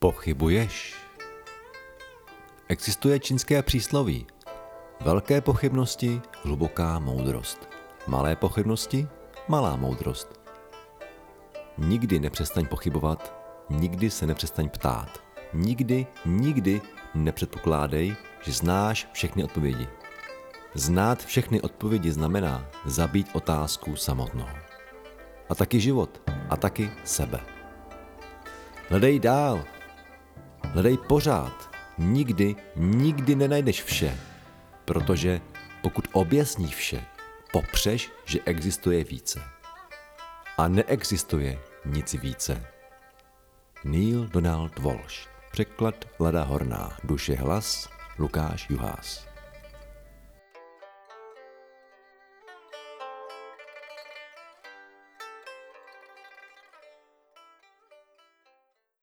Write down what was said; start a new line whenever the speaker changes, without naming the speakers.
Pochybuješ? Existuje čínské přísloví. Velké pochybnosti, hluboká moudrost. Malé pochybnosti, malá moudrost. Nikdy nepřestaň pochybovat, nikdy se nepřestaň ptát. Nikdy, nikdy nepředpokládej, že znáš všechny odpovědi. Znát všechny odpovědi znamená zabít otázku samotnou. A taky život, a taky sebe. Hledej dál, hledej pořád, nikdy, nikdy nenajdeš vše, protože pokud objasníš vše, popřeš, že existuje více. A neexistuje nic více. Neil Donald Walsh Překlad Lada Horná. Duše hlas Lukáš Juhás.